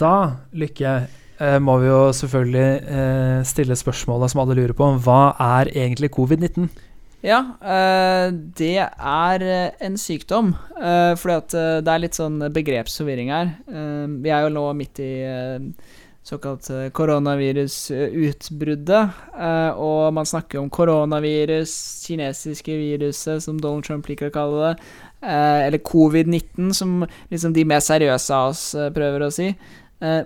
Da, Lykke, eh, må vi jo selvfølgelig eh, stille spørsmålet som alle lurer på. Hva er egentlig covid-19? Ja, eh, det er en sykdom. Fordi at det er litt sånn begrepsforvirring her. vi er jo nå midt i såkalt koronavirusutbruddet. og man snakker om koronavirus, kinesiske viruset, som Donald Trump liker å kalle det. eller covid-19, som liksom de mer seriøse av oss prøver å si.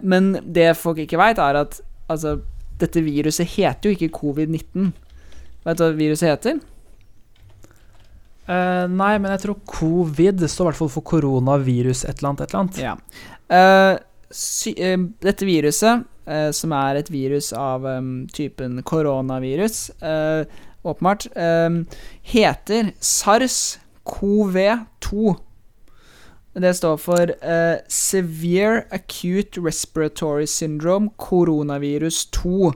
Men det folk ikke veit, er at altså, dette viruset heter jo ikke covid-19. Vet du hva viruset heter? Uh, nei, men jeg tror covid står i hvert fall for koronavirus et eller annet. Et eller annet. Ja. Uh, sy uh, dette viruset, som er et virus av um, typen koronavirus, åpenbart, heter SARS-CoV-2. Det står for Severe Acute Respiratory Syndrome Koronavirus 2.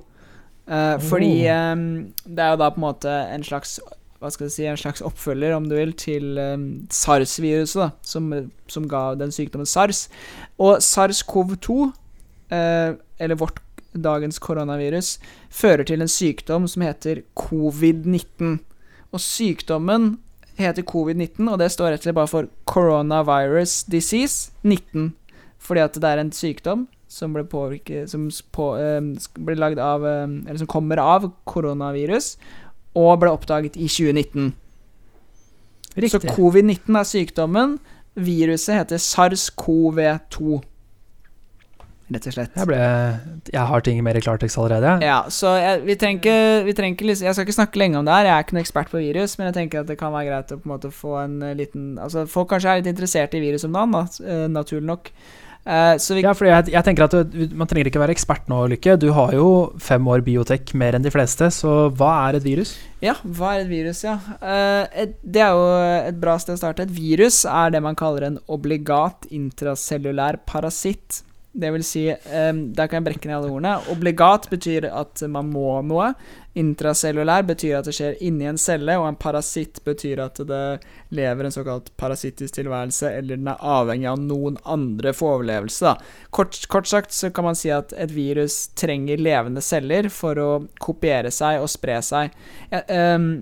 Fordi um, det er jo da på en måte en slags hva skal jeg si, en slags oppfølger, om du vil, til um, SARS-viruset, som, som, ga den sykdommen SARS. Og SARS-CoV-2, uh, eller vårt dagens koronavirus, fører til en sykdom som heter covid-19. Og sykdommen heter covid-19, og det står rett og slett bare for coronavirus disease 19. Fordi at det er en sykdom som ble påvirket Som på, um, ble lagd av um, Eller som kommer av koronavirus og ble oppdaget i 2019. Riktig. Så covid-19 er sykdommen. Viruset heter SARS-CoV-2. Rett og slett. Jeg, ble, jeg har ting mer i klartekst allerede. Ja, så jeg, vi trenger, vi trenger, Jeg skal ikke snakke lenge om det her, jeg er ikke noen ekspert på virus, men jeg tenker at det kan være greit å på en måte få en liten Altså, folk kanskje er litt interessert i virus om dagen, eh, naturlig nok. Uh, ja, fordi jeg, jeg, tenker at du, Man trenger ikke være ekspert nå, Lykke. Du har jo fem år biotek mer enn de fleste, så hva er et virus? Ja, hva er et virus, ja. Uh, et, det er jo et bra sted å starte. Et virus er det man kaller en obligat intracellulær parasitt. Det vil si, um, Der kan jeg brekke ned alle ordene. Obligat betyr at man må noe. Intracellulær betyr at det skjer inni en celle, og en parasitt betyr at det lever en såkalt parasittisk tilværelse, eller den er avhengig av noen andre for overlevelse. Kort, kort, sagt så kan man si at et virus trenger levende celler for å kopiere seg og spre seg. Um,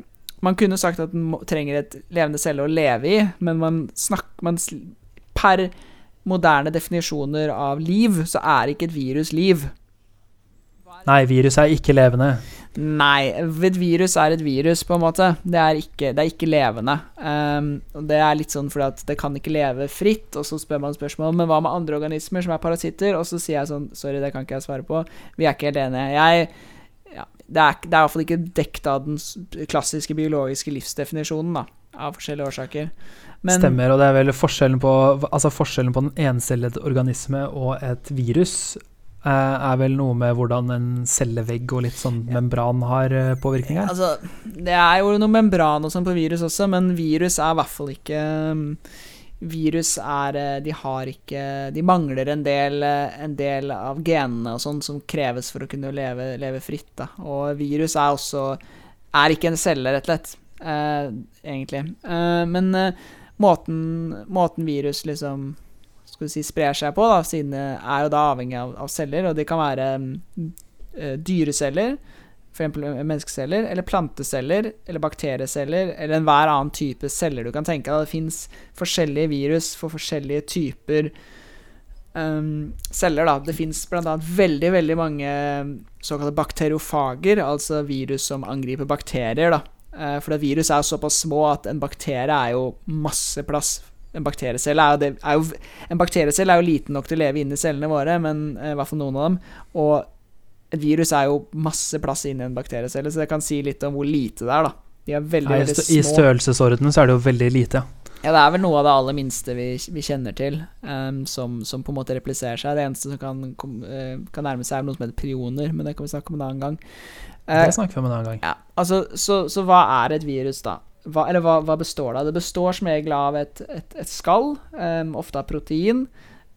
man kunne sagt at den trenger et levende celle å leve i, men man snakker man, Per moderne definisjoner av liv, så er ikke et virus liv. Nei, virus er ikke levende. Nei, et virus er et virus, på en måte. Det er ikke, det er ikke levende. Um, det er litt sånn fordi at det kan ikke leve fritt, og så spør man spørsmål Men hva med andre organismer som er parasitter? Og så sier jeg sånn Sorry, det kan ikke jeg svare på. Vi er ikke helt enige. Jeg ja, det er, det er fall ikke dekt av den klassiske biologiske livsdefinisjonen, da, av forskjellige årsaker. Men, Stemmer, og det er vel forskjellen på, altså forskjellen på den encellede organisme og et virus eh, er vel noe med hvordan en cellevegg og litt sånn membran har eh, påvirkning her? Altså, det er jo noe membran og sånn på virus også, men virus er i hvert fall ikke mm, Virus er eh, De har ikke De mangler en del, en del av genene og sånn som kreves for å kunne leve, leve fritt. Da. Og virus er også Er ikke en celle, rett og slett. Eh, egentlig. Eh, men måten, måten virus liksom skal si, sprer seg på, da, siden det er jo da avhengig av, av celler, og det kan være uh, dyreceller, f.eks. menneskeceller, eller planteceller, eller bakterieceller, eller enhver annen type celler du kan tenke deg. Det fins forskjellige virus for forskjellige typer um, celler, da. Det fins bl.a. veldig, veldig mange såkalte bakteriofager, altså virus som angriper bakterier, da. Uh, for virus er såpass små at en bakterie er jo masse plass. En bakteriecelle er, det, er jo, en bakteriecelle er jo liten nok til å leve inni cellene våre, men uh, i hvert fall noen av dem. Og et virus er jo masse plass inni en bakteriecelle, så det kan si litt om hvor lite det er, da. De er veldig, Nei, veldig små. I størrelsesorden så er det jo veldig lite, ja. Ja, det er vel noe av det aller minste vi, vi kjenner til, um, som, som, på en måte repliserer seg. Det eneste som kan, kom, uh, kan nærme seg, er noe som heter prioner, men det kan vi snakke om en annen gang. Uh, det snakker vi om en annen gang. Ja, altså, så, så, hva er et virus, da? Hva, eller hva, hva, består det av? Det består som regel av et, et, et skall, um, ofte av protein.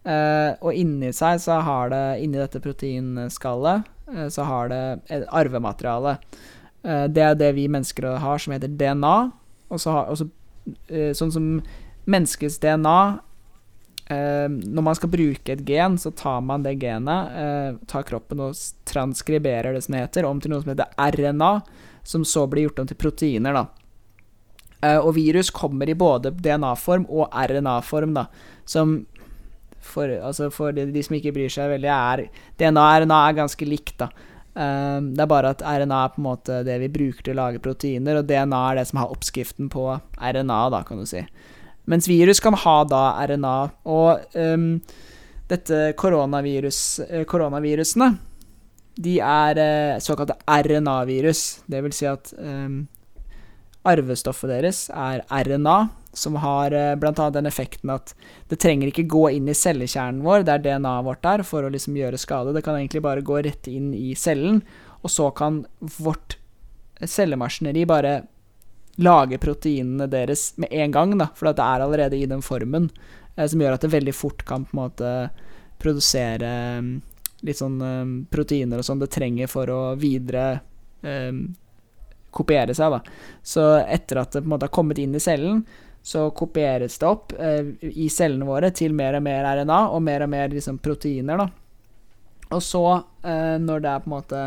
Uh, og inni seg så har det Inni dette proteinskallet så har det et arvemateriale. det er det vi mennesker har, som heter DNA. Og så, har, og så sånn som menneskets DNA eh, Når man skal bruke et gen, så tar man det genet, eh, tar kroppen og transkriberer det som heter, om til noe som heter RNA, som så blir gjort om til proteiner, da. Eh, og virus kommer i både DNA-form og RNA-form, da, som for, altså for de, de, som ikke bryr seg veldig, er DNA og RNA er ganske likt, da. Um, det er bare at RNA er på en måte det vi bruker til å lage proteiner, og DNA er det som har oppskriften på RNA, da, kan du si. Mens virus kan ha da RNA. Og um, dette koronavirus, uh, koronavirusene, de er uh, såkalte RNA-virus. Det vil si at um, arvestoffet deres er RNA, som har uh, bl.a. den effekten at det trenger ikke gå inn i cellekjernen vår, der DNA-et vårt er, for å liksom gjøre skade. Det kan egentlig bare gå rett inn i cellen, og så kan vårt cellemaskineri bare lage proteinene deres med en gang, da, for det er allerede i den formen, eh, som gjør at det veldig fort kan på en måte produsere um, litt sånn um, proteiner og sånn det trenger for å videre kopiere seg, da. Så etter at det på en måte har kommet inn i cellen, så kopieres det opp eh, i cellene våre til mer og mer RNA og mer og mer liksom, proteiner. da. Og så, eh, når det er på en måte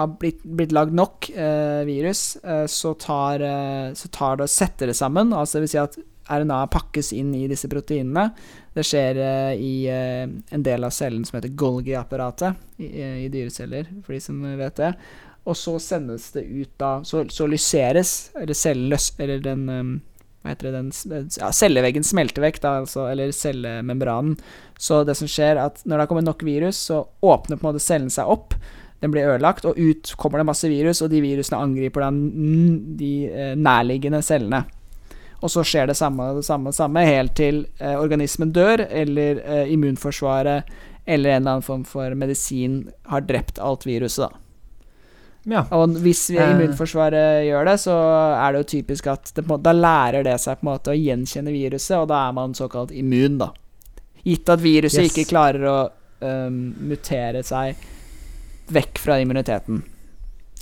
har blitt, blitt lagd nok eh, virus, eh, så, tar, eh, så tar det og setter det sammen. Altså det vil si at RNA pakkes inn i disse proteinene. Det skjer eh, i en del av cellen som heter Golgi-apparatet i, i dyreceller, for de som vet det. Og så sendes det ut da Så, så lyseres, eller cellen løs, Eller den hva heter det, den, ja, Celleveggen smelter vekk, da, altså, eller cellemembranen. Så det som skjer, er at når det har kommet nok virus, så åpner på en måte cellen seg opp. Den blir ødelagt, og ut kommer det masse virus, og de virusene angriper den, de eh, nærliggende cellene. Og så skjer det samme, det samme, samme helt til eh, organismen dør, eller eh, immunforsvaret eller en eller annen form for medisin har drept alt viruset, da. Ja. Og hvis vi eh. immunforsvaret gjør det, så er det jo typisk at det, da lærer det seg på en måte å gjenkjenne viruset, og da er man såkalt immun, da. Gitt at viruset yes. ikke klarer å um, mutere seg vekk fra immuniteten.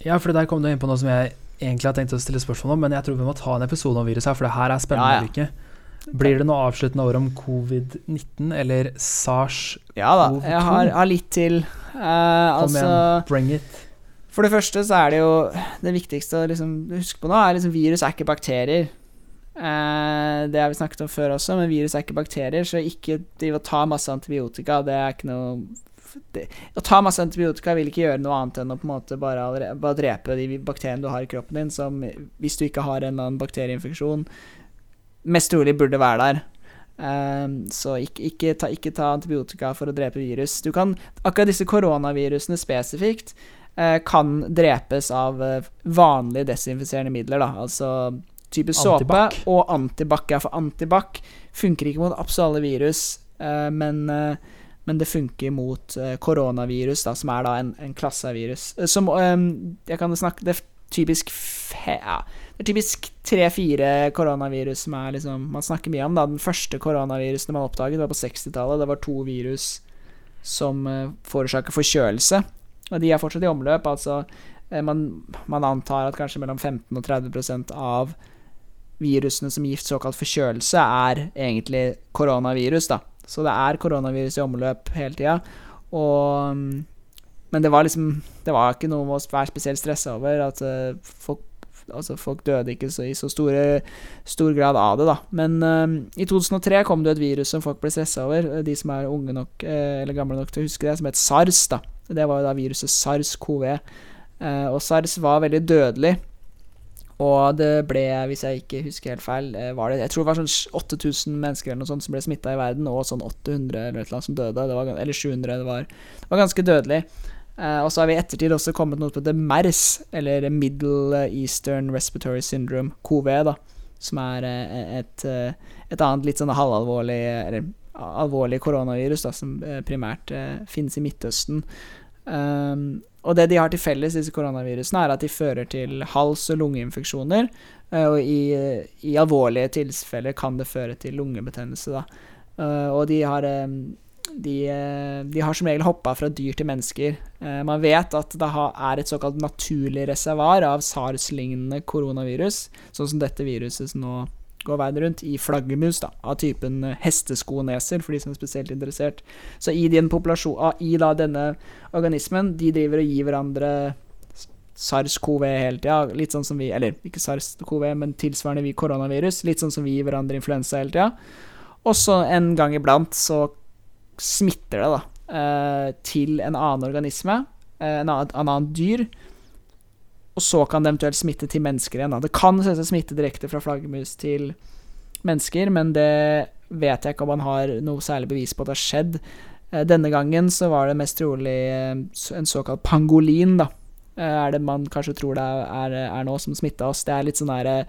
Ja, for der kom du inn på noe som jeg egentlig har tenkt å stille spørsmål om, men jeg tror vi må ta en episode om viruset, for det her er spennende. Ja, ja. Blir det noe avsluttende ord om covid-19 eller SARS-CoV-2? Ja da, jeg har, har litt til. Uh, Kom altså, bring it. For det første så er det jo Det viktigste å liksom huske på nå, er liksom virus er ikke bakterier. Eh, det har vi snakket om før også, men virus er ikke bakterier, så ikke driv og ta masse antibiotika. Det er ikke noe det, Å ta masse antibiotika vil ikke gjøre noe annet enn å på en måte bare, bare drepe de bakteriene du har i kroppen din, som hvis du ikke har en eller annen bakterieinfeksjon, mest trolig burde være der. Um, så ikke, ikke, ta, ikke, ta, antibiotika for å drepe virus. Du kan, akkurat disse koronavirusene spesifikt kan drepes av eh, vanlige desinfiserende midler, da. Altså type såpe og antibac. Ja, for antibac funker ikke mot absolutt alle virus, eh, men, men det funker mot koronavirus, da, som er da en, en klasse av virus. Som Jeg kan snakke Det er typisk ja, det er typisk tre-fire koronavirus som er liksom man snakker mye om. da Den første koronavirusen man oppdaget, var på 60-tallet. Det var to virus som forårsaker forkjølelse. Og de er fortsatt i omløp. Altså, eh, man, man antar at kanskje mellom 15 og 30% av virusene som gift såkalt forkjølelse, er egentlig koronavirus, da. Så det er koronavirus i omløp hele tida. Og Men det var liksom Det var ikke noe å være spesielt stressa over. At uh, folk, altså folk døde ikke så, i så store, stor grad av det, da. Men uh, i 2003 kom det et virus som folk ble stressa over. De som er unge nok, eller gamle nok til å huske det, som het SARS, da. Det var jo da viruset SARS-CoV. Eh, og SARS var veldig dødelig. Og det ble, hvis jeg ikke husker helt feil, eh, var det Jeg tror det var sånn 8000 mennesker eller noe sånt som ble smitta i verden, og sånn 800 eller noe som døde. Var, eller 700. Det var, det var ganske dødelig. Eh, og så har vi i ettertid også kommet noe på det MERS, eller Middle Eastern Respiratory Syndrome, CoV, da. Som er eh, et, eh, et annet litt sånn halvalvorlig Eller alvorlig koronavirus, da, som primært finnes i Midtøsten. Um, og det de har til felles, disse koronavirusene, er at de fører til hals- og lungeinfeksjoner. Uh, og i, i, alvorlige tilfeller kan det føre til lungebetennelse, da. Uh, og de har um, de, de, har som regel hoppa fra dyr til mennesker. Man vet at det er et såkalt naturlig reservar av SARS-lignende koronavirus, sånn som dette viruset som nå går verden rundt, i flaggermus da, av typen eh, hesteskoneser, for de som er spesielt interessert. Så i, den i da denne organismen, de driver og gir hverandre SARS-CoV hele tida, litt sånn som vi Eller ikke SARS-CoV, men tilsvarende vi koronavirus, litt sånn som vi gir hverandre influensa hele tida. Og så en gang iblant så smitter det, da, eh, til en annen organisme, eh, en annen, en annen dyr og så kan det eventuelt smitte til mennesker igjen. Da. Det kan selvsagt smitte direkte fra flaggermus til mennesker, men det vet jeg ikke om man har noe særlig bevis på at det har skjedd. Eh, denne gangen så var det mest trolig eh, en såkalt pangolin, da. Eh, er det man kanskje tror det er, er nå, som smitta oss. Det er litt sånn herre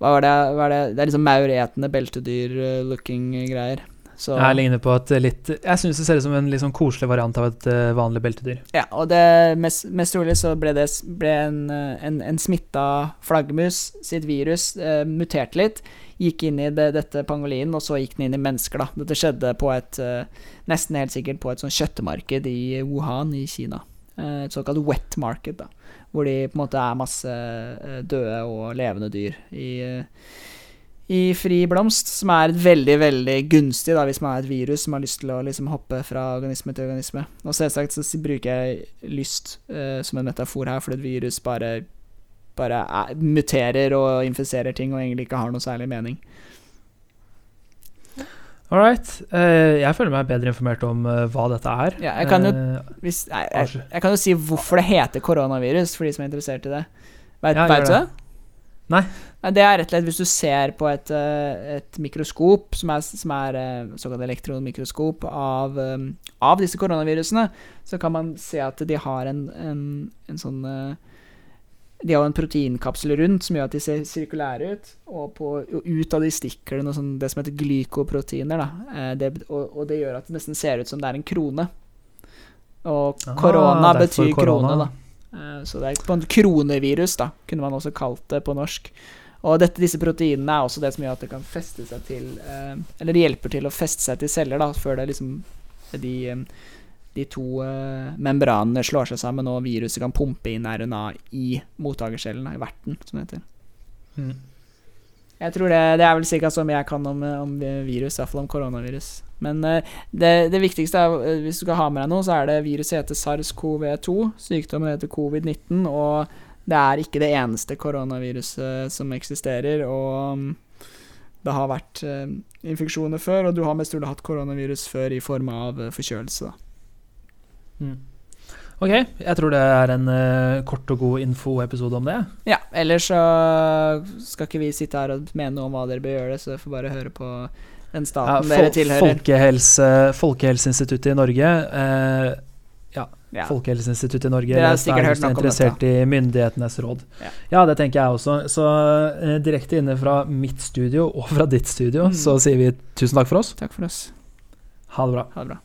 hva var det, hva det? det er liksom mauretende beltedyr-looking greier. Så, jeg ligner på et litt Jeg syns det ser ut som en litt sånn koselig variant av et uh, vanlig beltedyr. Ja, og det mest, mest trolig så ble det ble en, eh, en, en smitta flaggermus sitt virus uh, mutert litt. Gikk inn i det, dette pangolinen, og så gikk den inn i mennesker, da. Dette skjedde på et uh, Nesten helt sikkert på et sånn kjøttmarked i Wuhan i Kina. et såkalt wet market, da. Hvor de på en måte er masse døde og levende dyr i i fri blomst, som er veldig veldig gunstig da, hvis man er et virus som har lyst til å liksom, hoppe fra organisme til organisme. Og selvsagt så bruker jeg lyst uh, som en metafor her, fordi et virus bare, bare er, muterer og infiserer ting og egentlig ikke har noe særlig mening. All right. Uh, jeg føler meg bedre informert om uh, hva dette er. Ja, jeg, kan jo, hvis, jeg, jeg, jeg, kan jo si hvorfor det heter koronavirus, for de som er interessert i det. Veit ja, du det? Nei. Det er rett og slett hvis du ser på et, eh, et mikroskop, som er, som er eh, såkalt elektronmikroskop, av, eh, av, disse koronavirusene, så kan man se at de har en, en, en sånn De har en proteinkapsel rundt som gjør at de ser sirkulære ut, og, på, og ut av de stikker det sånn, det som heter glykoproteiner. Det, og, og, det gjør at det nesten ser ut som det er en krone. Og ah, korona betyr krone, da. Så det er på en kronevirus, da, kunne man også kalt det på norsk. Og dette, disse proteinene er også det som gjør at det kan feste seg til eh, Eller det hjelper til å feste seg til celler, da, før det liksom de, eh, de to membranene slår seg sammen, og viruset kan pumpe inn RNA i mottakercellen, i verten, som det heter. Mm. Jeg tror det, det er vel ca. som jeg kan om, om virus, iallfall om koronavirus. Men uh, det, det, viktigste er, uh, hvis du skal ha med deg noe, så er det viruset heter SARS-CoV-2. Sykdommen heter covid-19, og det er ikke det eneste koronaviruset som eksisterer. Og um, det har vært uh, infeksjoner før, og du har mest trolig hatt koronavirus før i form av forkjølelse. Mm. Ok, jeg tror det er en uh, kort og god infoepisode om det. Ja, ellers så skal ikke vi sitte her og mene noe om hva dere bør gjøre, så dere får bare høre på den staten ja, dere tilhører. Folkehelse, Folkehelseinstituttet i Norge uh, ja, ja. Folkehelseinstituttet i Norge. Dere har sikkert hørt noe om interessert i myndighetenes råd. Ja. ja. det tenker jeg også. Så uh, direkte inne fra mitt studio og fra ditt studio, mm. så sier vi tusen takk for oss. Takk for oss. Ha det bra. Ha det bra.